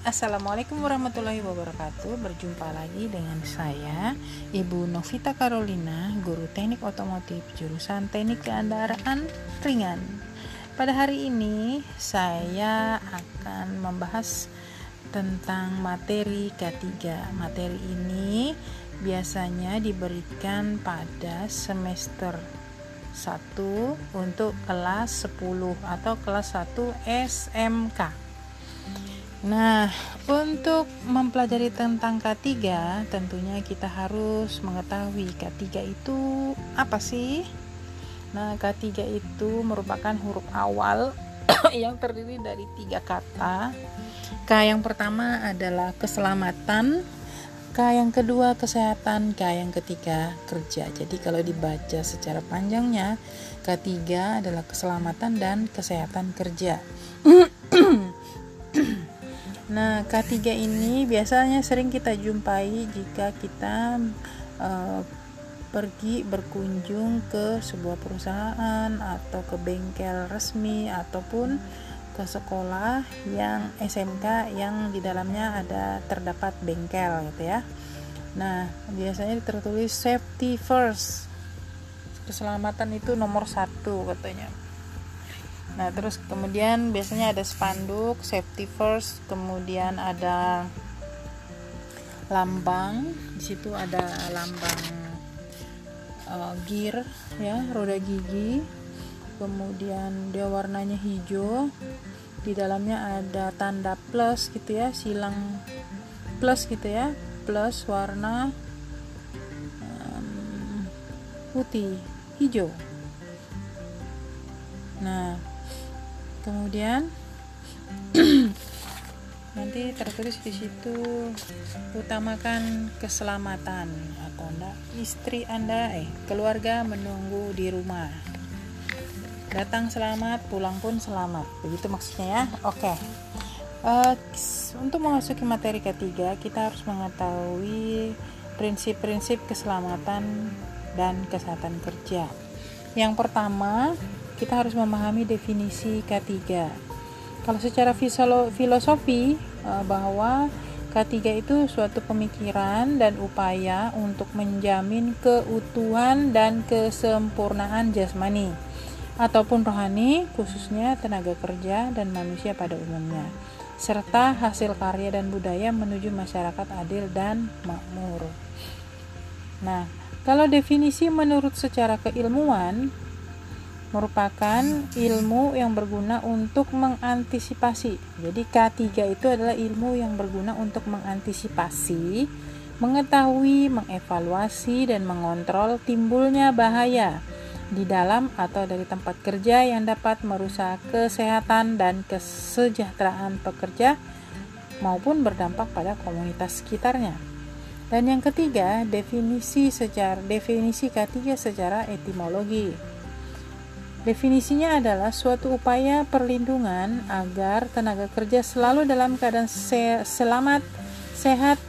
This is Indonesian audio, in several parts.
Assalamualaikum warahmatullahi wabarakatuh. Berjumpa lagi dengan saya Ibu Novita Carolina Guru Teknik Otomotif Jurusan Teknik Kendaraan Ringan. Pada hari ini saya akan membahas tentang materi K3 Materi ini biasanya diberikan pada semester 1 untuk kelas 10 atau kelas 1 SMK Nah, untuk mempelajari tentang K3, tentunya kita harus mengetahui K3 itu apa sih? Nah, K3 itu merupakan huruf awal yang terdiri dari tiga kata. K yang pertama adalah keselamatan, K yang kedua kesehatan, K yang ketiga kerja. Jadi kalau dibaca secara panjangnya, K3 adalah keselamatan dan kesehatan kerja. Nah, K3 ini biasanya sering kita jumpai jika kita uh, pergi berkunjung ke sebuah perusahaan atau ke bengkel resmi ataupun ke sekolah yang SMK yang di dalamnya ada terdapat bengkel gitu ya. Nah, biasanya tertulis safety first. Keselamatan itu nomor satu katanya. Nah, terus kemudian biasanya ada spanduk safety first, kemudian ada lambang. Di situ ada lambang uh, gear ya, roda gigi. Kemudian dia warnanya hijau. Di dalamnya ada tanda plus gitu ya, silang plus gitu ya, plus warna putih, hijau. Nah, kemudian nanti tertulis di situ utamakan keselamatan atau enggak istri anda eh keluarga menunggu di rumah. Datang selamat pulang pun selamat. Begitu maksudnya ya? Oke. Uh, untuk memasuki materi ketiga kita harus mengetahui prinsip-prinsip keselamatan dan kesehatan kerja. Yang pertama kita harus memahami definisi K3. Kalau secara filosofi eh, bahwa K3 itu suatu pemikiran dan upaya untuk menjamin keutuhan dan kesempurnaan jasmani ataupun rohani, khususnya tenaga kerja dan manusia pada umumnya, serta hasil karya dan budaya menuju masyarakat adil dan makmur. Nah, kalau definisi menurut secara keilmuan, merupakan ilmu yang berguna untuk mengantisipasi. Jadi K3 itu adalah ilmu yang berguna untuk mengantisipasi, mengetahui, mengevaluasi dan mengontrol timbulnya bahaya di dalam atau dari tempat kerja yang dapat merusak kesehatan dan kesejahteraan pekerja maupun berdampak pada komunitas sekitarnya. Dan yang ketiga, definisi secara definisi K3 secara etimologi. Definisinya adalah suatu upaya perlindungan agar tenaga kerja selalu dalam keadaan se selamat, sehat,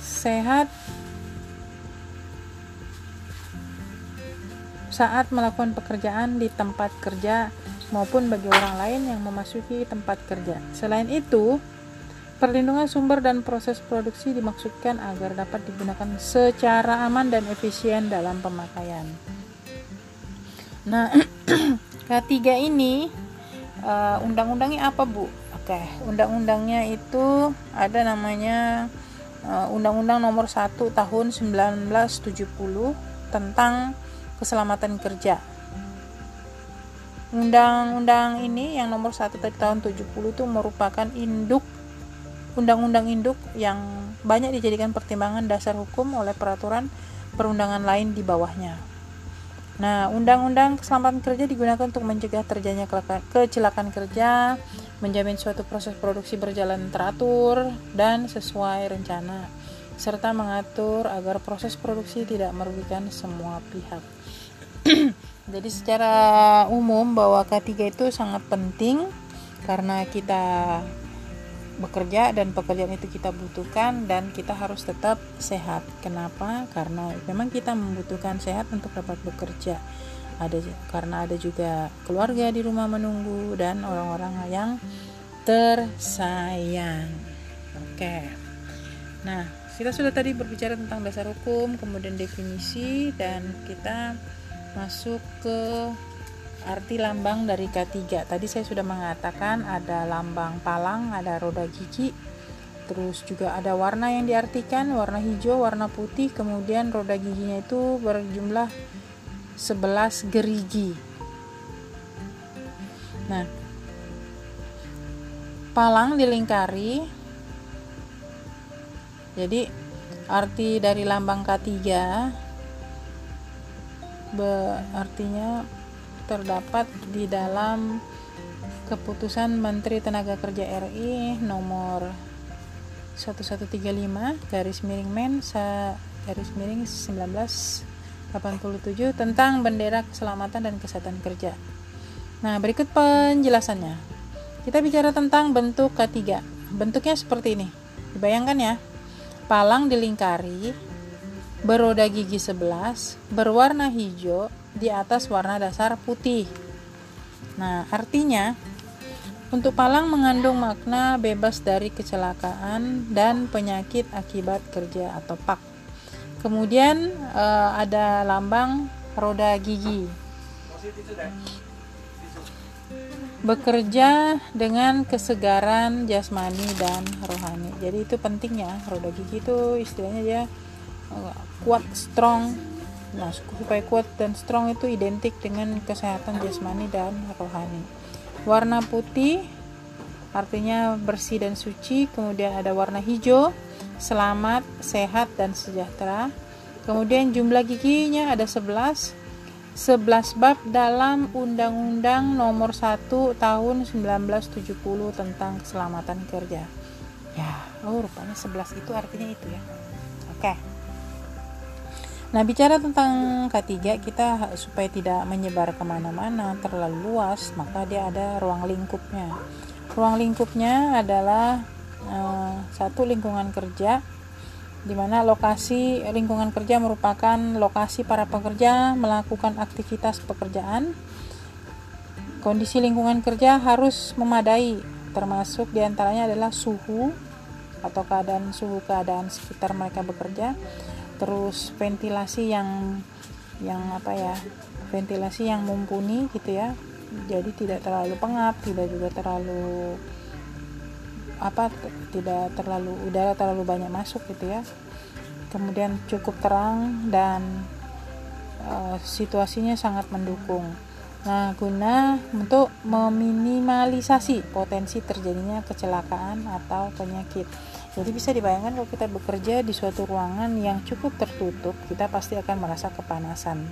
sehat saat melakukan pekerjaan di tempat kerja maupun bagi orang lain yang memasuki tempat kerja. Selain itu, perlindungan sumber dan proses produksi dimaksudkan agar dapat digunakan secara aman dan efisien dalam pemakaian. Nah, K3 ini uh, undang-undangnya apa, Bu? Oke, undang-undangnya itu ada namanya uh, Undang-Undang Nomor 1 Tahun 1970 tentang keselamatan kerja. Undang-undang ini yang nomor 1 dari tahun 70 itu merupakan induk undang-undang induk yang banyak dijadikan pertimbangan dasar hukum oleh peraturan perundangan lain di bawahnya. Nah, undang-undang keselamatan kerja digunakan untuk mencegah terjadinya kecelakaan kerja, menjamin suatu proses produksi berjalan teratur dan sesuai rencana, serta mengatur agar proses produksi tidak merugikan semua pihak. Jadi secara umum bahwa K3 itu sangat penting karena kita bekerja dan pekerjaan itu kita butuhkan dan kita harus tetap sehat. Kenapa? Karena memang kita membutuhkan sehat untuk dapat bekerja. Ada karena ada juga keluarga di rumah menunggu dan orang-orang yang tersayang. Oke. Nah, kita sudah tadi berbicara tentang dasar hukum, kemudian definisi dan kita masuk ke arti lambang dari K3. Tadi saya sudah mengatakan ada lambang palang, ada roda gigi, terus juga ada warna yang diartikan, warna hijau, warna putih, kemudian roda giginya itu berjumlah 11 gerigi. Nah, palang dilingkari. Jadi arti dari lambang K3 be, artinya terdapat di dalam keputusan Menteri Tenaga Kerja RI nomor 1135 garis miring men garis miring 1987 tentang bendera keselamatan dan kesehatan kerja. Nah, berikut penjelasannya. Kita bicara tentang bentuk K3. Bentuknya seperti ini. Dibayangkan ya. Palang dilingkari, beroda gigi 11, berwarna hijau, di atas warna dasar putih. Nah, artinya untuk palang mengandung makna bebas dari kecelakaan dan penyakit akibat kerja atau PAK. Kemudian eh, ada lambang roda gigi. Bekerja dengan kesegaran jasmani dan rohani. Jadi itu pentingnya roda gigi itu istilahnya eh, kuat, strong, Nah, supaya kuat dan strong itu identik dengan kesehatan jasmani dan rohani. Warna putih artinya bersih dan suci, kemudian ada warna hijau, selamat, sehat dan sejahtera. Kemudian jumlah giginya ada 11 11 bab dalam Undang-Undang Nomor 1 Tahun 1970 tentang keselamatan kerja. Ya, oh rupanya 11 itu artinya itu ya. Oke. Okay. Nah, bicara tentang K3, kita supaya tidak menyebar ke mana-mana terlalu luas, maka dia ada ruang lingkupnya. Ruang lingkupnya adalah uh, satu lingkungan kerja, di mana lokasi lingkungan kerja merupakan lokasi para pekerja melakukan aktivitas pekerjaan. Kondisi lingkungan kerja harus memadai, termasuk di antaranya adalah suhu atau keadaan suhu keadaan sekitar mereka bekerja terus ventilasi yang yang apa ya ventilasi yang mumpuni gitu ya. Jadi tidak terlalu pengap tidak juga terlalu apa tidak terlalu udara terlalu banyak masuk gitu ya. Kemudian cukup terang dan uh, situasinya sangat mendukung. Nah guna untuk meminimalisasi potensi terjadinya kecelakaan atau penyakit jadi bisa dibayangkan kalau kita bekerja di suatu ruangan yang cukup tertutup, kita pasti akan merasa kepanasan.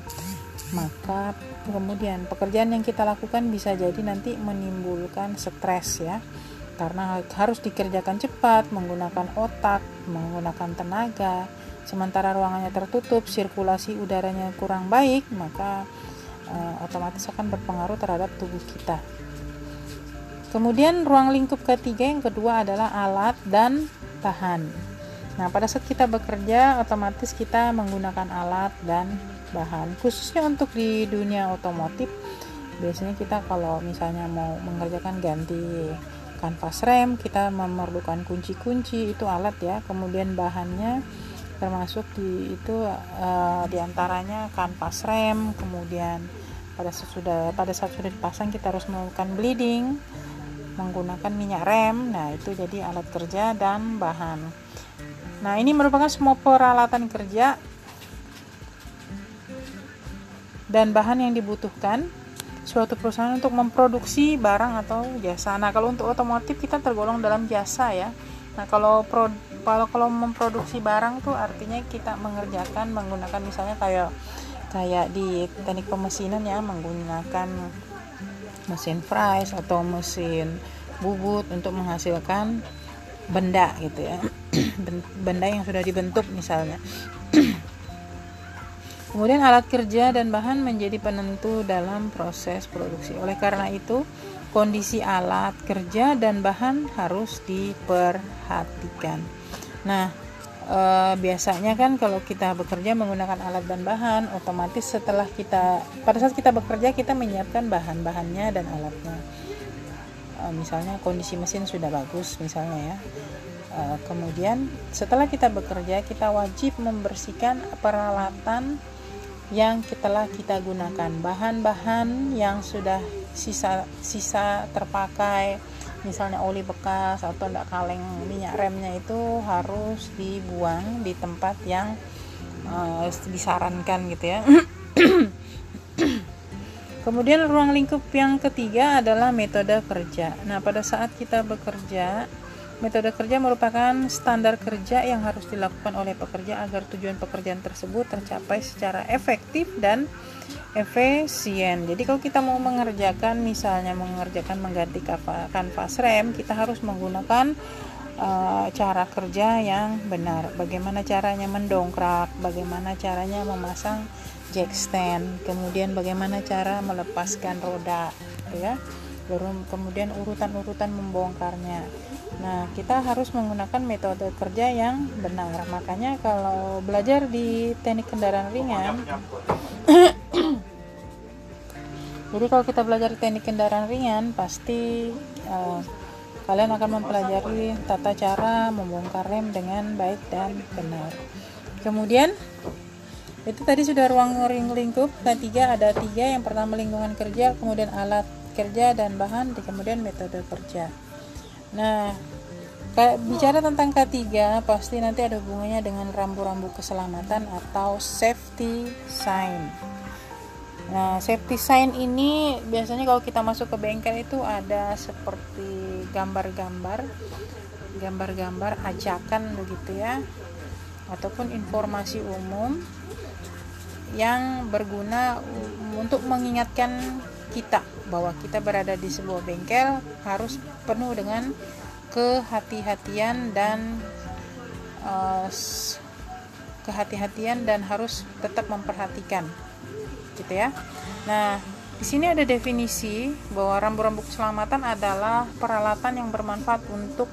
Maka kemudian pekerjaan yang kita lakukan bisa jadi nanti menimbulkan stres ya. Karena harus dikerjakan cepat, menggunakan otak, menggunakan tenaga. Sementara ruangannya tertutup, sirkulasi udaranya kurang baik, maka e, otomatis akan berpengaruh terhadap tubuh kita. Kemudian ruang lingkup ketiga yang kedua adalah alat dan bahan. Nah, pada saat kita bekerja, otomatis kita menggunakan alat dan bahan. Khususnya untuk di dunia otomotif, biasanya kita kalau misalnya mau mengerjakan ganti kanvas rem, kita memerlukan kunci-kunci itu alat ya. Kemudian bahannya termasuk di itu uh, di antaranya kanvas rem, kemudian pada saat sudah pada saat sudah dipasang kita harus melakukan bleeding menggunakan minyak rem. Nah itu jadi alat kerja dan bahan. Nah ini merupakan semua peralatan kerja dan bahan yang dibutuhkan suatu perusahaan untuk memproduksi barang atau jasa. Nah kalau untuk otomotif kita tergolong dalam jasa ya. Nah kalau pro, kalau kalau memproduksi barang tuh artinya kita mengerjakan menggunakan misalnya kayak kayak di teknik pemesinan ya menggunakan mesin fries atau mesin bubut untuk menghasilkan benda gitu ya. Benda yang sudah dibentuk misalnya. Kemudian alat kerja dan bahan menjadi penentu dalam proses produksi. Oleh karena itu kondisi alat kerja dan bahan harus diperhatikan. Nah e, biasanya kan kalau kita bekerja menggunakan alat dan bahan otomatis setelah kita pada saat kita bekerja kita menyiapkan bahan-bahannya dan alatnya. E, misalnya kondisi mesin sudah bagus misalnya ya. Uh, kemudian setelah kita bekerja kita wajib membersihkan peralatan yang telah kita gunakan. Bahan-bahan yang sudah sisa sisa terpakai misalnya oli bekas atau tidak kaleng minyak remnya itu harus dibuang di tempat yang uh, disarankan gitu ya Kemudian ruang lingkup yang ketiga adalah metode kerja. Nah, pada saat kita bekerja, metode kerja merupakan standar kerja yang harus dilakukan oleh pekerja agar tujuan pekerjaan tersebut tercapai secara efektif dan efisien. Jadi kalau kita mau mengerjakan misalnya mengerjakan mengganti kanvas rem, kita harus menggunakan uh, cara kerja yang benar. Bagaimana caranya mendongkrak, bagaimana caranya memasang jack stand kemudian bagaimana cara melepaskan roda ya baru kemudian urutan-urutan membongkarnya nah kita harus menggunakan metode kerja yang benar. Makanya kalau belajar di teknik kendaraan ringan jadi kalau kita belajar teknik kendaraan ringan pasti uh, kalian akan mempelajari tata cara membongkar rem dengan baik dan benar. Kemudian itu tadi sudah ruang ring lingkup ketiga ada tiga. Yang pertama lingkungan kerja kemudian alat kerja dan bahan kemudian metode kerja nah bicara tentang ketiga pasti nanti ada hubungannya dengan rambu-rambu keselamatan atau safety sign. Nah safety sign ini biasanya kalau kita masuk ke bengkel itu ada seperti gambar-gambar gambar-gambar ajakan begitu ya ataupun informasi umum yang berguna untuk mengingatkan kita bahwa kita berada di sebuah bengkel harus penuh dengan kehati-hatian dan uh, kehati-hatian dan harus tetap memperhatikan gitu ya. Nah, di sini ada definisi bahwa rambu-rambu keselamatan adalah peralatan yang bermanfaat untuk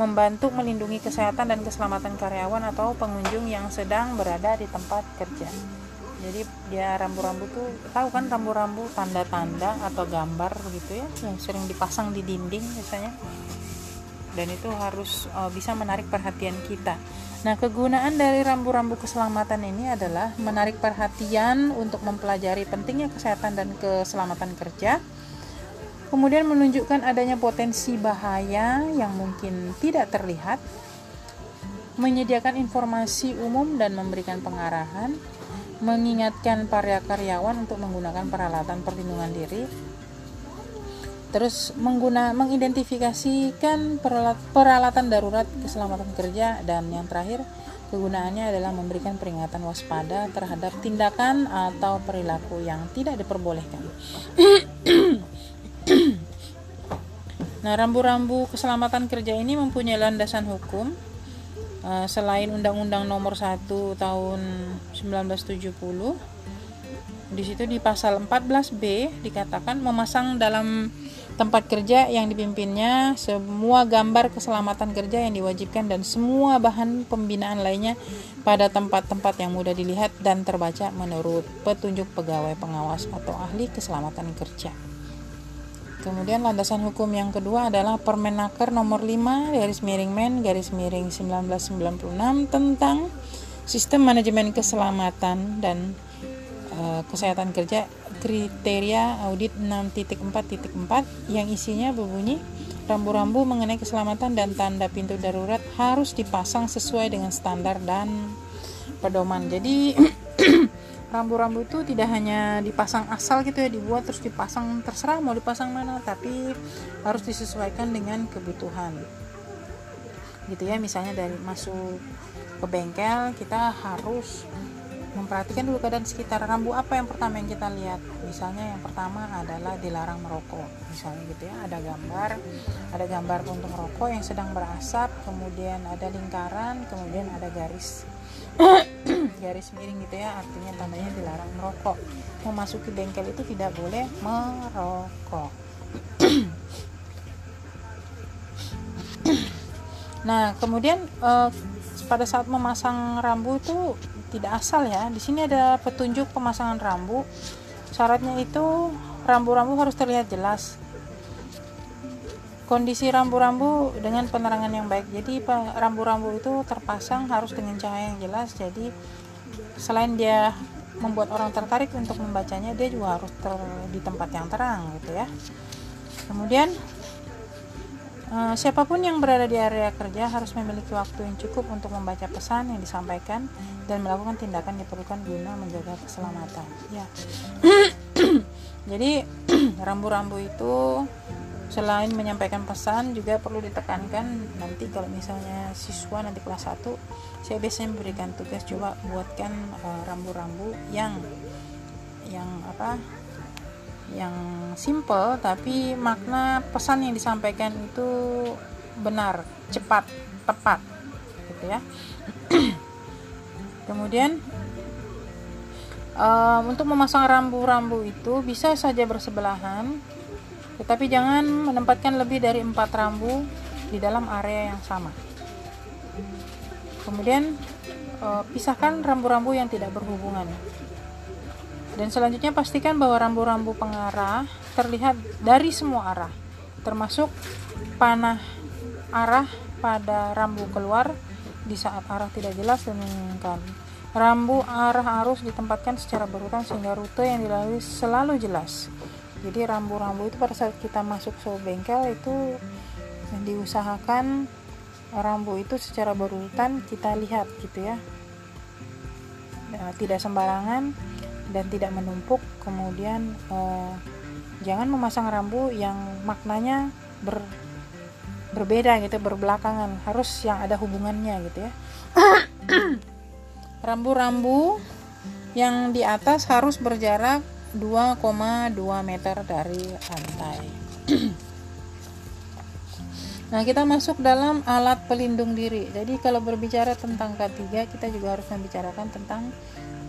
membantu melindungi kesehatan dan keselamatan karyawan atau pengunjung yang sedang berada di tempat kerja jadi dia rambu-rambu tuh tahu kan rambu-rambu tanda-tanda atau gambar begitu ya yang sering dipasang di dinding misalnya dan itu harus uh, bisa menarik perhatian kita. Nah, kegunaan dari rambu-rambu keselamatan ini adalah menarik perhatian untuk mempelajari pentingnya kesehatan dan keselamatan kerja. Kemudian menunjukkan adanya potensi bahaya yang mungkin tidak terlihat. Menyediakan informasi umum dan memberikan pengarahan mengingatkan para karyawan untuk menggunakan peralatan perlindungan diri terus mengguna mengidentifikasikan peralatan darurat keselamatan kerja dan yang terakhir kegunaannya adalah memberikan peringatan waspada terhadap tindakan atau perilaku yang tidak diperbolehkan. nah, rambu-rambu keselamatan kerja ini mempunyai landasan hukum selain Undang-Undang Nomor 1 Tahun 1970 di situ di pasal 14B dikatakan memasang dalam tempat kerja yang dipimpinnya semua gambar keselamatan kerja yang diwajibkan dan semua bahan pembinaan lainnya pada tempat-tempat yang mudah dilihat dan terbaca menurut petunjuk pegawai pengawas atau ahli keselamatan kerja. Kemudian landasan hukum yang kedua adalah Permenaker nomor 5 garis miring men garis miring 1996 tentang sistem manajemen keselamatan dan e, kesehatan kerja kriteria audit 6.4.4 yang isinya berbunyi rambu-rambu mengenai keselamatan dan tanda pintu darurat harus dipasang sesuai dengan standar dan pedoman. Jadi rambu-rambu itu tidak hanya dipasang asal gitu ya dibuat terus dipasang terserah mau dipasang mana tapi harus disesuaikan dengan kebutuhan. Gitu ya misalnya dari masuk ke bengkel kita harus memperhatikan dulu keadaan sekitar rambu apa yang pertama yang kita lihat. Misalnya yang pertama adalah dilarang merokok misalnya gitu ya. Ada gambar ada gambar puntung rokok yang sedang berasap kemudian ada lingkaran kemudian ada garis garis miring gitu ya artinya tandanya dilarang merokok. Memasuki bengkel itu tidak boleh merokok. Nah kemudian eh, pada saat memasang rambu itu tidak asal ya. Di sini ada petunjuk pemasangan rambu. Syaratnya itu rambu-rambu harus terlihat jelas kondisi rambu-rambu dengan penerangan yang baik. Jadi rambu-rambu itu terpasang harus dengan cahaya yang jelas. Jadi selain dia membuat orang tertarik untuk membacanya dia juga harus ter, di tempat yang terang gitu ya. Kemudian uh, siapa pun yang berada di area kerja harus memiliki waktu yang cukup untuk membaca pesan yang disampaikan dan melakukan tindakan diperlukan guna menjaga keselamatan. Ya. Jadi rambu-rambu itu selain menyampaikan pesan juga perlu ditekankan nanti kalau misalnya siswa nanti kelas 1 saya biasanya memberikan tugas coba buatkan eh, rambu-rambu uh, yang yang apa yang simple tapi makna pesan yang disampaikan itu benar cepat tepat gitu ya. Kemudian uh, untuk memasang rambu-rambu itu bisa saja bersebelahan tetapi jangan menempatkan lebih dari empat rambu di dalam area yang sama. Kemudian eh, pisahkan rambu-rambu yang tidak berhubungan. Dan selanjutnya pastikan bahwa rambu-rambu pengarah terlihat dari semua arah, termasuk panah arah pada rambu keluar di saat arah tidak jelas dan menginginkan. Rambu arah arus ditempatkan secara berurutan sehingga rute yang dilalui selalu jelas jadi rambu-rambu itu pada saat kita masuk ke bengkel itu diusahakan rambu itu secara berurutan kita lihat gitu ya. Nah, tidak sembarangan dan tidak menumpuk. Kemudian eh, jangan memasang rambu yang maknanya ber, berbeda gitu berbelakangan. Harus yang ada hubungannya gitu ya. Rambu-rambu yang di atas harus berjarak 2,2 meter dari lantai. nah, kita masuk dalam alat pelindung diri. Jadi kalau berbicara tentang K3, kita juga harus membicarakan tentang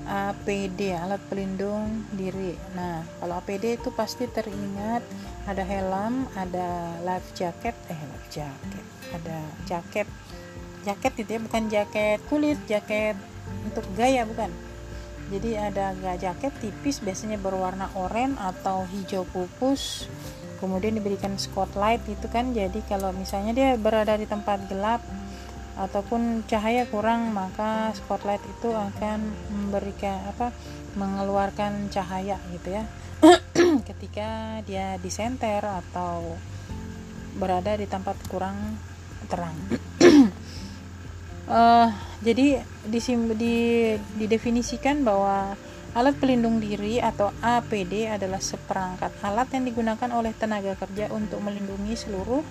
APD, alat pelindung diri. Nah, kalau APD itu pasti teringat ada helm, ada life jacket, eh life jacket, ada jaket, jaket itu ya bukan jaket kulit, jaket untuk gaya bukan jadi ada jaket tipis biasanya berwarna oranye atau hijau pupus. Kemudian diberikan spotlight itu kan. Jadi kalau misalnya dia berada di tempat gelap ataupun cahaya kurang maka spotlight itu akan memberikan apa mengeluarkan cahaya gitu ya. Ketika dia disenter atau berada di tempat kurang terang uh, jadi di, di, didefinisikan bahwa alat pelindung diri atau APD adalah seperangkat alat yang digunakan oleh tenaga kerja untuk melindungi seluruh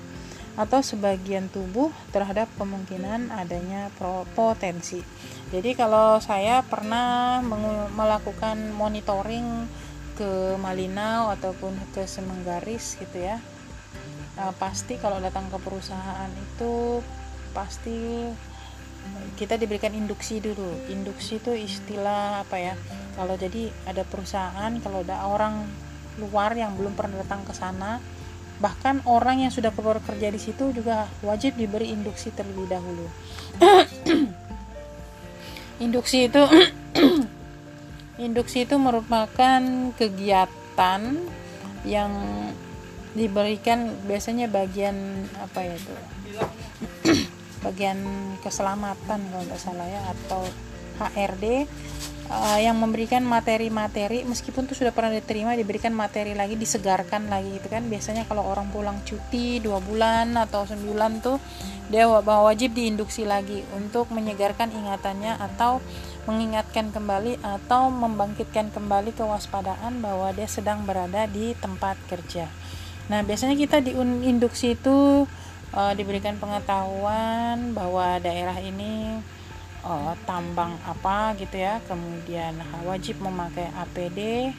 atau sebagian tubuh terhadap kemungkinan adanya potensi. Jadi kalau saya pernah melakukan monitoring ke Malinau ataupun ke Semenggaris gitu ya, uh, pasti kalau datang ke perusahaan itu pasti kita diberikan induksi dulu. Induksi itu istilah apa ya? Kalau jadi ada perusahaan kalau ada orang luar yang belum pernah datang ke sana bahkan orang yang sudah bekerja di situ juga wajib diberi induksi terlebih dahulu. Induksi itu induksi itu merupakan kegiatan yang diberikan biasanya bagian apa ya itu bagian keselamatan kalau nggak salah ya atau HRD uh, eh, yang memberikan materi-materi meskipun tuh sudah pernah diterima diberikan materi lagi disegarkan lagi gitu kan biasanya kalau orang pulang cuti dua bulan atau sembilan tuh dia wajib diinduksi lagi untuk menyegarkan ingatannya atau mengingatkan kembali atau membangkitkan kembali kewaspadaan bahwa dia sedang berada di tempat kerja. Nah, biasanya kita di induksi itu uh, diberikan pengetahuan bahwa daerah ini uh, tambang apa gitu ya. Kemudian wajib memakai APD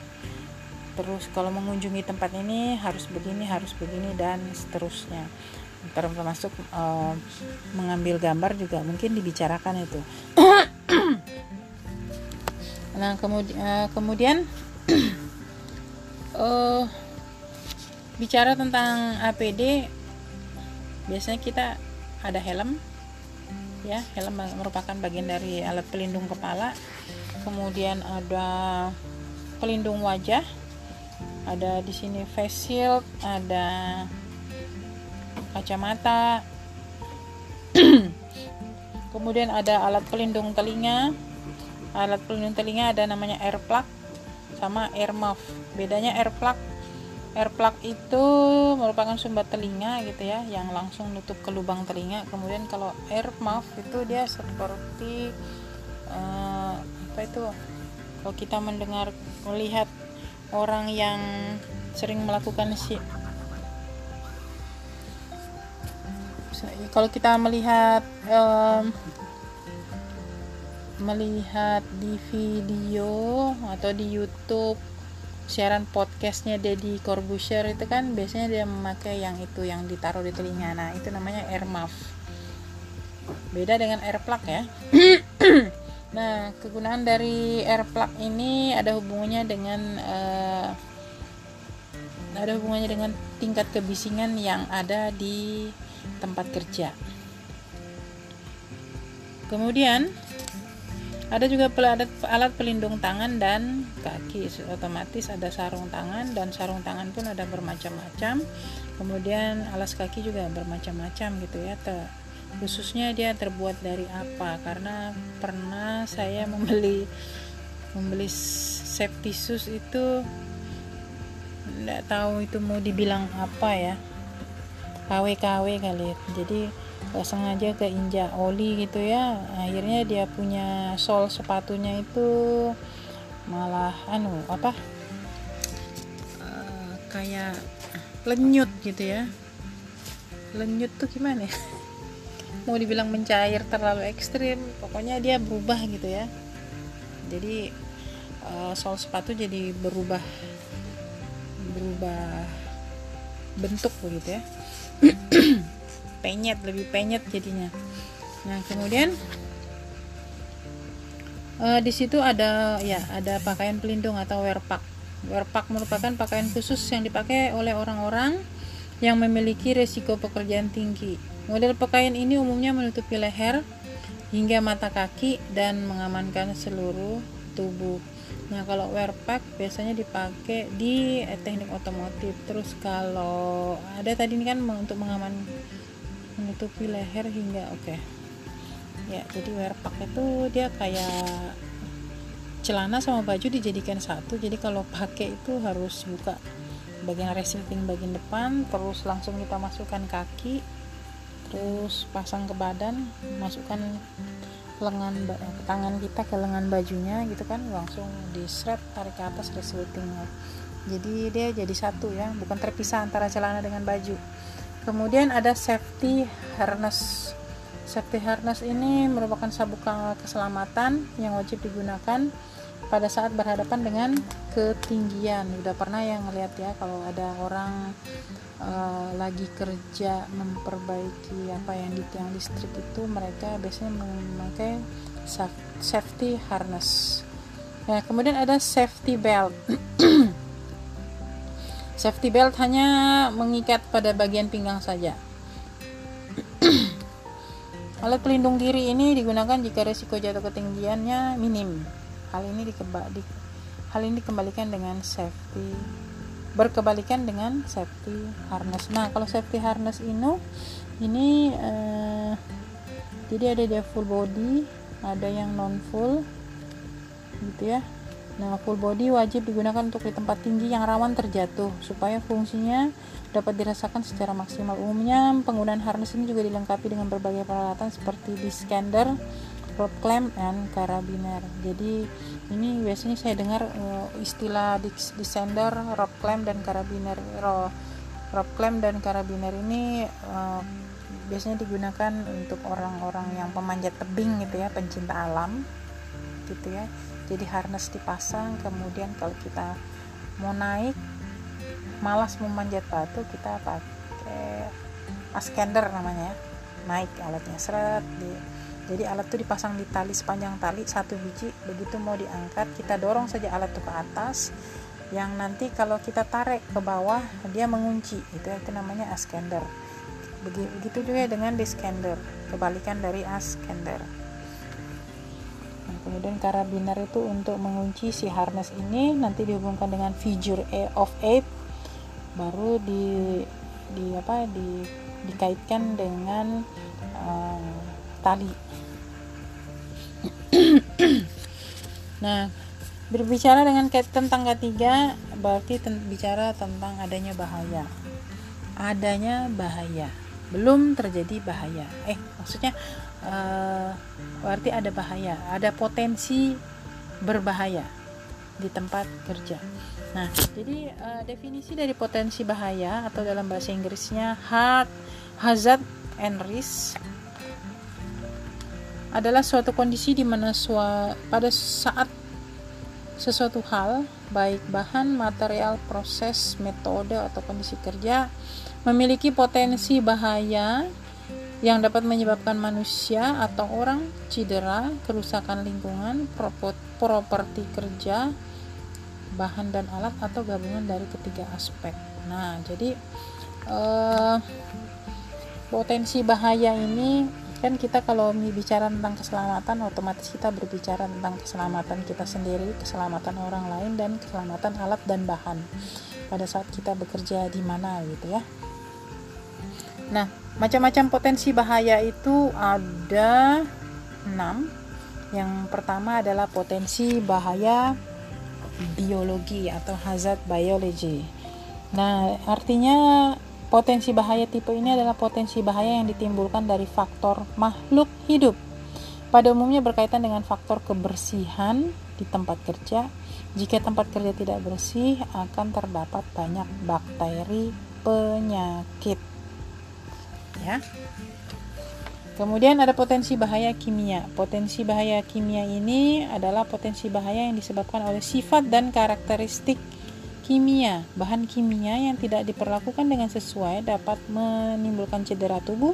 terus kalau mengunjungi tempat ini harus begini harus begini dan seterusnya. Termasuk uh, mengambil gambar juga mungkin dibicarakan itu. Nah kemudian kemudian uh, bicara tentang APD biasanya kita ada helm ya helm merupakan bagian dari alat pelindung kepala. Kemudian ada pelindung wajah ada di sini face shield ada kacamata. Kemudian ada alat pelindung telinga. Alat pelindung telinga ada namanya air plug sama air muff. Bedanya air plug air plug itu merupakan sumber telinga gitu ya yang langsung nutup ke lubang telinga. Kemudian kalau air muff itu dia seperti uh, apa itu? Kalau kita mendengar melihat orang yang sering melakukan si kalau kita melihat um, melihat di video atau di YouTube siaran podcastnya Deddy Corbuzier itu kan biasanya dia memakai yang itu yang ditaruh di telinga. Nah itu namanya air muff. Beda dengan air plug ya. Nah kegunaan dari air plug ini ada hubungannya dengan uh, ada hubungannya dengan tingkat kebisingan yang ada di tempat kerja. Kemudian ada juga alat, pelindung tangan dan kaki. Otomatis ada sarung tangan dan sarung tangan pun ada bermacam-macam. Kemudian alas kaki juga bermacam-macam gitu ya khususnya dia terbuat dari apa? Karena pernah saya membeli membeli safety shoes itu tidak tahu itu mau dibilang apa ya. KW-KW kali. Jadi gak sengaja keinjak oli gitu ya. Akhirnya dia punya sol sepatunya itu malah anu apa? Uh, kayak lenyut gitu ya. Lenyut tuh gimana ya? Mau dibilang mencair terlalu ekstrim pokoknya dia berubah gitu ya. Jadi uh, sol sepatu jadi berubah berubah bentuk begitu ya penyet lebih penyet jadinya. Nah kemudian uh, di situ ada ya ada pakaian pelindung atau wear pack wear pack merupakan pakaian khusus yang dipakai oleh orang-orang yang memiliki resiko pekerjaan tinggi. Model pakaian ini umumnya menutupi leher hingga mata kaki dan mengamankan seluruh tubuh. Nah, kalau wear pack biasanya dipakai di teknik otomotif. Terus kalau ada tadi ini kan untuk mengaman menutupi leher hingga oke. Okay. ya jadi wear pack itu dia kayak celana sama baju dijadikan satu. Jadi kalau pakai itu harus buka bagian resleting bagian depan terus langsung kita masukkan kaki terus pasang ke badan masukkan lengan ke tangan kita ke lengan bajunya gitu kan langsung di strap tarik ke atas resletingnya jadi dia jadi satu ya bukan terpisah antara celana dengan baju kemudian ada safety harness. Safety harness ini merupakan sabuk keselamatan yang wajib digunakan pada saat berhadapan dengan ketinggian. Udah pernah yang ngeliat ya kalau ada orang uh, lagi kerja memperbaiki apa yang di tiang listrik itu mereka biasanya memakai safety harness. Nah kemudian ada safety belt Safety belt hanya mengikat pada bagian pinggang saja. Alat pelindung diri ini digunakan jika risiko jatuh ketinggiannya minim. Hal ini hal ini dikembalikan dengan safety berkebalikan dengan safety harness. Nah, kalau safety harness ini ini eh, jadi ada dia full body, ada yang non full gitu ya. Nah, full body wajib digunakan untuk di tempat tinggi yang rawan terjatuh supaya fungsinya dapat dirasakan secara maksimal. Umumnya, penggunaan harness ini juga dilengkapi dengan berbagai peralatan seperti discander, rope clamp, dan karabiner. Jadi, ini biasanya saya dengar uh, istilah discander, rope clamp, dan karabiner. Rope clamp dan karabiner ini uh, biasanya digunakan untuk orang-orang yang pemanjat tebing gitu ya, pencinta alam gitu ya jadi harness dipasang kemudian kalau kita mau naik malas memanjat batu kita pakai askender namanya ya. Naik alatnya seret di, jadi alat itu dipasang di tali sepanjang tali satu biji begitu mau diangkat kita dorong saja alat itu ke atas yang nanti kalau kita tarik ke bawah dia mengunci itu itu namanya askender. Begitu juga dengan diskender kebalikan dari askender kemudian karabiner itu untuk mengunci si harness ini nanti dihubungkan dengan figure of eight baru di di apa di dikaitkan dengan uh, tali. Nah berbicara dengan tentang ketiga berarti ten bicara tentang adanya bahaya. Adanya bahaya. Belum terjadi bahaya. Eh maksudnya uh, berarti ada bahaya ada potensi berbahaya di tempat kerja. Nah jadi uh, definisi dari potensi bahaya atau dalam bahasa Inggrisnya hazard and risk adalah suatu kondisi di mana pada saat sesuatu hal, baik bahan, material, proses, metode, atau kondisi kerja, memiliki potensi bahaya yang dapat menyebabkan manusia atau orang cedera, kerusakan lingkungan, properti kerja, bahan dan alat, atau gabungan dari ketiga aspek. Nah, jadi eh, potensi bahaya ini kan kita kalau bicara tentang keselamatan otomatis kita berbicara tentang keselamatan kita sendiri keselamatan orang lain dan keselamatan alat dan bahan pada saat kita bekerja di mana gitu ya nah macam-macam potensi bahaya itu ada enam yang pertama adalah potensi bahaya biologi atau hazard biology nah artinya Potensi bahaya tipe ini adalah potensi bahaya yang ditimbulkan dari faktor makhluk hidup. Pada umumnya berkaitan dengan faktor kebersihan di tempat kerja. Jika tempat kerja tidak bersih, akan terdapat banyak bakteri penyakit. Ya. Kemudian ada potensi bahaya kimia. Potensi bahaya kimia ini adalah potensi bahaya yang disebabkan oleh sifat dan karakteristik kimia. Bahan kimia yang tidak diperlakukan dengan sesuai dapat menimbulkan cedera tubuh,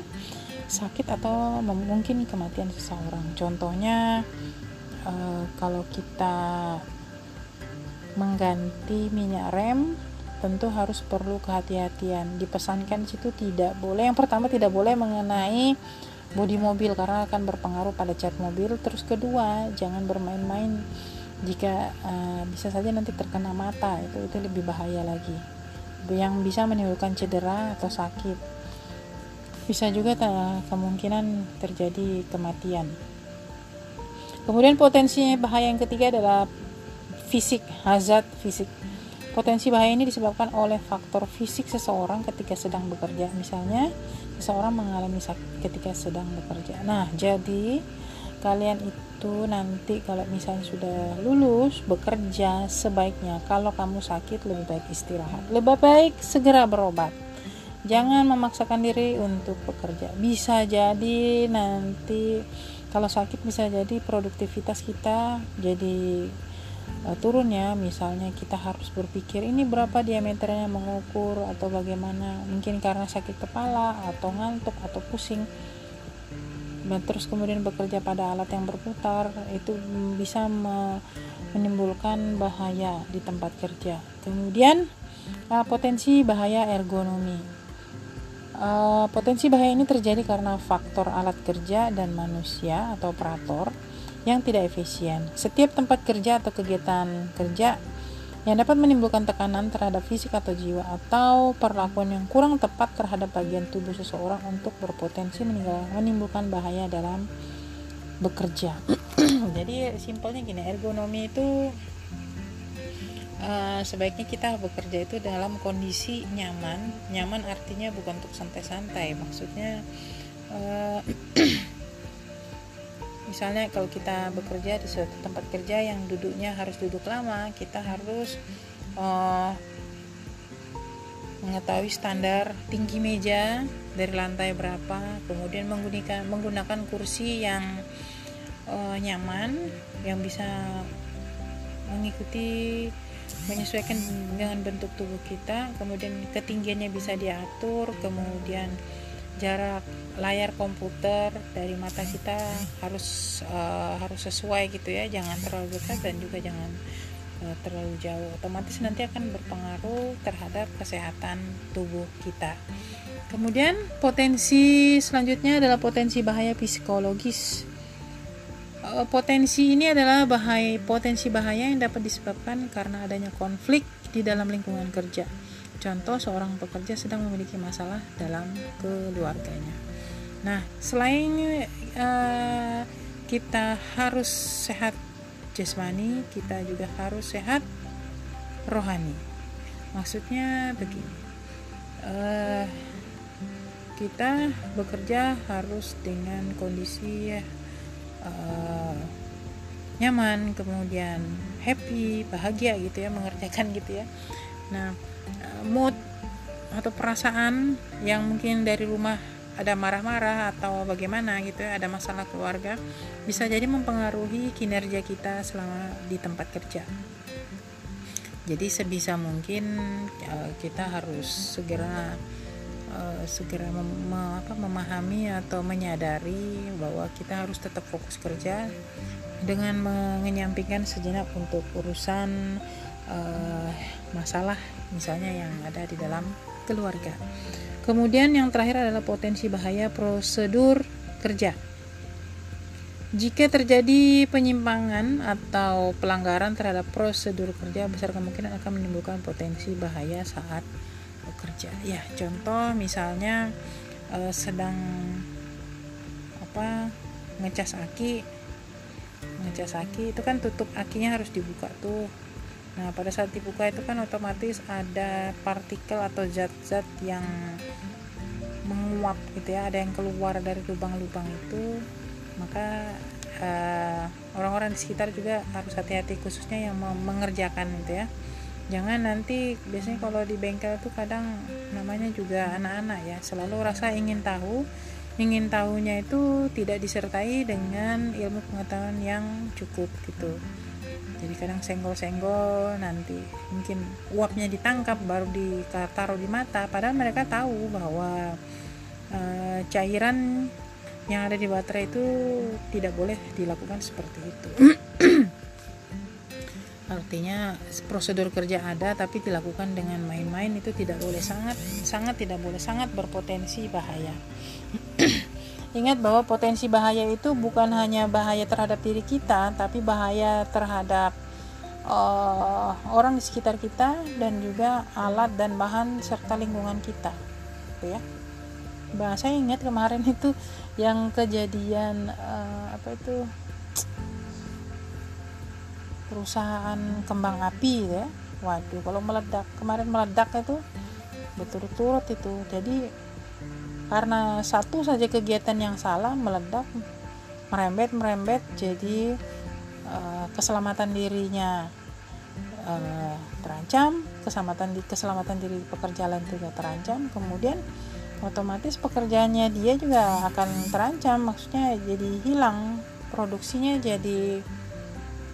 sakit atau mungkin kematian seseorang. Contohnya uh, kalau kita mengganti minyak rem tentu harus perlu kehati-hatian. Dipesankan situ tidak boleh. Yang pertama tidak boleh mengenai bodi mobil karena akan berpengaruh pada cat mobil. Terus kedua, jangan bermain-main jika uh, bisa saja nanti terkena mata itu itu lebih bahaya lagi yang bisa menimbulkan cedera atau sakit bisa juga kemungkinan terjadi kematian kemudian potensi bahaya yang ketiga adalah fisik hazard fisik potensi bahaya ini disebabkan oleh faktor fisik seseorang ketika sedang bekerja. Misalnya seseorang mengalami sakit ketika sedang bekerja. Nah jadi kalian itu nanti kalau misalnya sudah lulus bekerja sebaiknya. Kalau kamu sakit lebih baik istirahat. Lebih baik segera berobat. Jangan memaksakan diri untuk bekerja. Bisa jadi nanti kalau sakit bisa jadi produktivitas kita jadi uh, turun ya misalnya kita harus berpikir ini berapa diameternya mengukur atau bagaimana? Mungkin karena sakit kepala atau ngantuk atau pusing. Dan terus kemudian bekerja pada alat yang berputar itu bisa menimbulkan bahaya di tempat kerja. Kemudian uh, potensi bahaya ergonomi. Uh, potensi bahaya ini terjadi karena faktor alat kerja dan manusia atau operator yang tidak efisien setiap tempat kerja atau kegiatan kerja yang dapat menimbulkan tekanan terhadap fisik atau jiwa atau perlakuan yang kurang tepat terhadap bagian tubuh seseorang untuk berpotensi menimbulkan bahaya dalam bekerja. Jadi simpelnya gini, ergonomi itu uh, sebaiknya kita bekerja itu dalam kondisi nyaman. Nyaman artinya bukan untuk santai-santai, maksudnya uh, misalnya kalau kita bekerja di suatu tempat kerja yang duduknya harus duduk lama kita harus uh, mengetahui standar tinggi meja dari lantai berapa kemudian menggunakan menggunakan kursi yang uh, nyaman yang bisa mengikuti menyesuaikan dengan bentuk tubuh kita kemudian ketinggiannya bisa diatur kemudian jarak layar komputer dari mata kita harus uh, harus sesuai gitu ya. Jangan terlalu dekat dan juga jangan uh, terlalu jauh. Otomatis nanti akan berpengaruh terhadap kesehatan tubuh kita. Kemudian potensi selanjutnya adalah potensi bahaya psikologis. Uh, potensi ini adalah bahaya potensi bahaya yang dapat disebabkan karena adanya konflik di dalam lingkungan kerja contoh seorang pekerja sedang memiliki masalah dalam keluarganya. Nah selain uh, kita harus sehat jasmani kita juga harus sehat rohani. Maksudnya begini uh, kita bekerja harus dengan kondisi uh, nyaman kemudian happy bahagia gitu ya mengerjakan gitu ya. Nah mood atau perasaan yang mungkin dari rumah ada marah-marah atau bagaimana gitu ya ada masalah keluarga bisa jadi mempengaruhi kinerja kita selama di tempat kerja. Jadi sebisa mungkin uh, kita harus segera uh, segera mem apa, memahami atau menyadari bahwa kita harus tetap fokus kerja dengan menyampingkan sejenak untuk urusan uh, masalah misalnya yang ada di dalam keluarga. Kemudian yang terakhir adalah potensi bahaya prosedur kerja. Jika terjadi penyimpangan atau pelanggaran terhadap prosedur kerja, besar kemungkinan akan menimbulkan potensi bahaya saat bekerja. Ya, contoh misalnya eh, sedang apa ngecas aki, ngecas aki itu kan tutup akinya harus dibuka tuh. Nah, pada saat dibuka itu kan otomatis ada partikel atau zat-zat yang menguap gitu ya, ada yang keluar dari lubang-lubang itu. Maka uh, orang-orang di sekitar juga harus hati-hati khususnya yang mengerjakan gitu ya. Jangan nanti biasanya kalau di bengkel tuh kadang namanya juga anak-anak ya selalu rasa ingin tahu. Ingin tahunya itu tidak disertai dengan ilmu pengetahuan yang cukup gitu jadi kadang senggol-senggol nanti mungkin uapnya ditangkap baru ditaruh di mata. Padahal mereka tahu bahwa e, cairan yang ada di baterai itu tidak boleh dilakukan seperti itu. Artinya prosedur kerja ada tapi dilakukan dengan main-main itu tidak boleh sangat sangat tidak boleh sangat berpotensi bahaya ingat bahwa potensi bahaya itu bukan hanya bahaya terhadap diri kita tapi bahaya terhadap uh, orang di sekitar kita dan juga alat dan bahan serta lingkungan kita gitu ya. Bahasa ingat kemarin itu yang kejadian uh, apa itu? Perusahaan kembang api ya. Waduh kalau meledak kemarin meledak itu betul-betul itu. Jadi karena satu saja kegiatan yang salah meledak merembet merembet jadi uh, keselamatan dirinya uh, terancam keselamatan di keselamatan diri pekerja lain juga terancam kemudian otomatis pekerjaannya dia juga akan terancam maksudnya jadi hilang produksinya jadi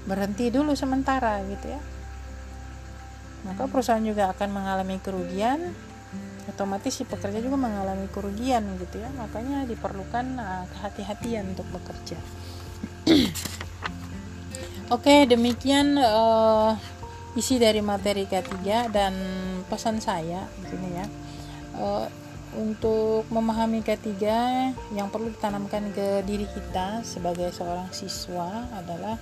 berhenti dulu sementara gitu ya. Maka perusahaan juga akan mengalami kerugian otomatis si pekerja juga mengalami kerugian gitu ya. Makanya diperlukan uh, kehati-hatian untuk bekerja. Oke demikian uh, isi dari materi ketiga dan pesan saya ini ya. Uh, untuk memahami K3 yang perlu ditanamkan ke diri kita sebagai seorang siswa adalah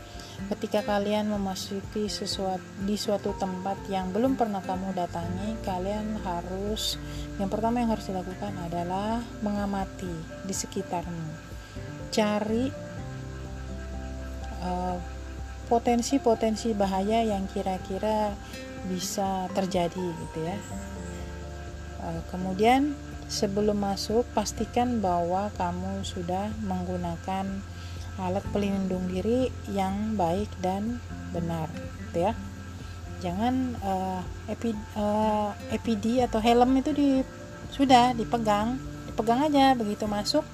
ketika kalian memasuki sesuatu di suatu tempat yang belum pernah kamu datangi kalian harus yang pertama yang harus dilakukan adalah mengamati di sekitarmu. Cari uh, potensi-potensi bahaya yang kira-kira bisa terjadi gitu ya. Uh, kemudian Sebelum masuk, pastikan bahwa kamu sudah menggunakan alat pelindung diri yang baik dan benar, gitu ya. Jangan uh, epi, uh, eh, EPD atau helm itu di sudah dipegang, dipegang aja begitu masuk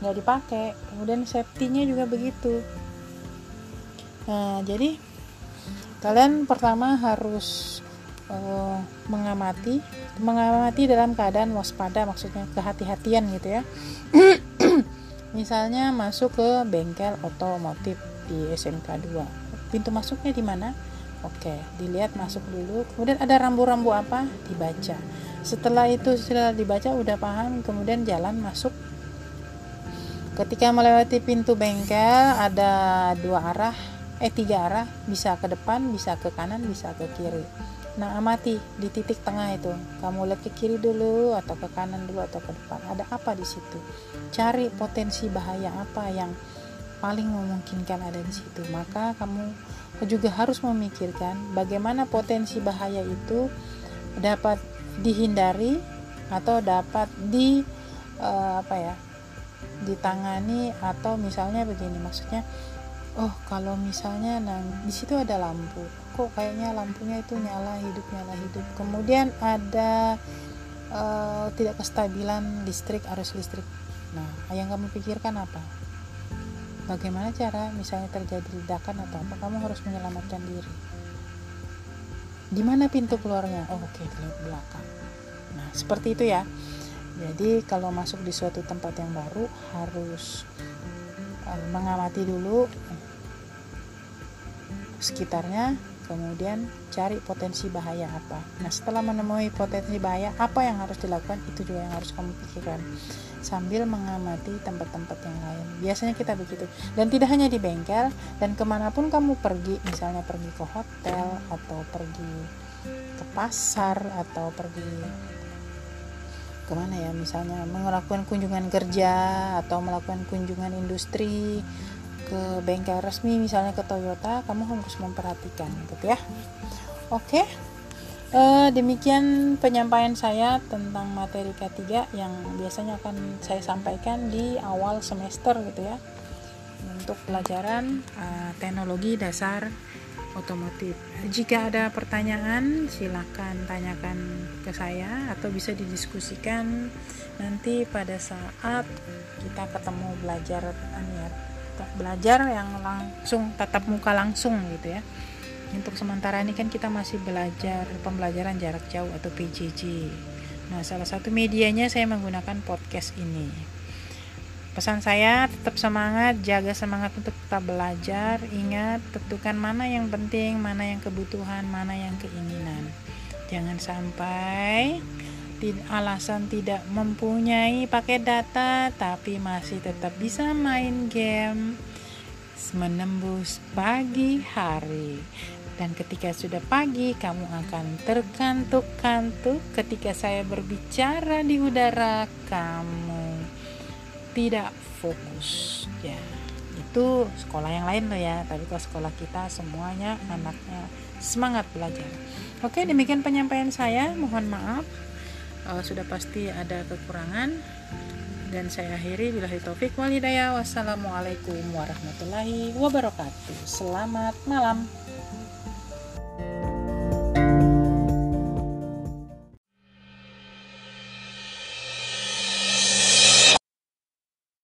nggak dipakai. Kemudian safety-nya juga begitu. Nah, jadi kalian pertama harus uh, mengamati mengamati dalam keadaan waspada maksudnya kehati-hatian gitu ya misalnya masuk ke bengkel otomotif di SMK 2 pintu masuknya di mana? Oke dilihat masuk dulu. Kemudian ada rambu-rambu apa? Dibaca. Setelah itu setelah dibaca udah paham kemudian jalan masuk. Ketika melewati pintu bengkel ada dua arah eh tiga arah. Bisa ke depan bisa ke kanan bisa ke kiri Nah, amati di titik tengah itu. Kamu lihat ke kiri dulu atau ke kanan dulu atau ke depan. Ada apa di situ? Cari potensi bahaya apa yang paling memungkinkan ada di situ. Maka kamu juga harus memikirkan bagaimana potensi bahaya itu dapat dihindari atau dapat di uh, apa ya? ditangani atau misalnya begini maksudnya oh kalau misalnya nah, di situ ada lampu. Kok kayaknya lampunya itu nyala hidup nyala hidup. Kemudian ada uh, tidak kestabilan listrik arus listrik. Nah yang kamu pikirkan apa? Bagaimana cara misalnya terjadi ledakan atau apa kamu harus menyelamatkan diri? Di mana pintu keluarnya? Oh oke okay, di belakang. Nah seperti itu ya. Jadi kalau masuk di suatu tempat yang baru harus uh, mengamati dulu sekitarnya kemudian cari potensi bahaya apa. Nah setelah menemui potensi bahaya apa yang harus dilakukan? Itu juga yang harus kamu pikirkan. Sambil mengamati tempat-tempat yang lain. Biasanya kita begitu. Dan tidak hanya di bengkel dan ke mana pun kamu pergi misalnya pergi ke hotel atau pergi ke pasar atau pergi ke mana ya misalnya melakukan kunjungan kerja atau melakukan kunjungan industri ke bengkel resmi misalnya ke Toyota kamu harus memperhatikan gitu ya oke uh, demikian penyampaian saya tentang materi K3 yang biasanya akan saya sampaikan di awal semester gitu ya untuk pelajaran uh, teknologi dasar otomotif. Jika ada pertanyaan, silakan tanyakan ke saya atau bisa didiskusikan nanti pada saat kita ketemu belajar ya, belajar yang langsung tatap muka langsung gitu ya. Untuk sementara ini kan kita masih belajar pembelajaran jarak jauh atau PJJ nah salah satu medianya saya menggunakan podcast ini. Pesan saya tetap semangat jaga semangat untuk tetap belajar. Ingat tentukan mana yang penting mana yang kebutuhan mana yang keinginan. Jangan sampai alasan tidak mempunyai paket data tapi masih tetap bisa main game. Menembus pagi hari. Dan ketika sudah pagi kamu akan terkantuk-kantuk ketika saya berbicara di udara kamu. Tidak fokus. Ya itu sekolah yang lain loh ya. Tapi kalau sekolah kita semuanya anaknya semangat belajar. Oke demikian penyampaian saya. Mohon maaf Eh, sudah pasti ada kekurangan. Dan saya akhiri bila taufik wal hidayah. Wassalamualaikum warahmatullahi wabarakatuh. Selamat malam.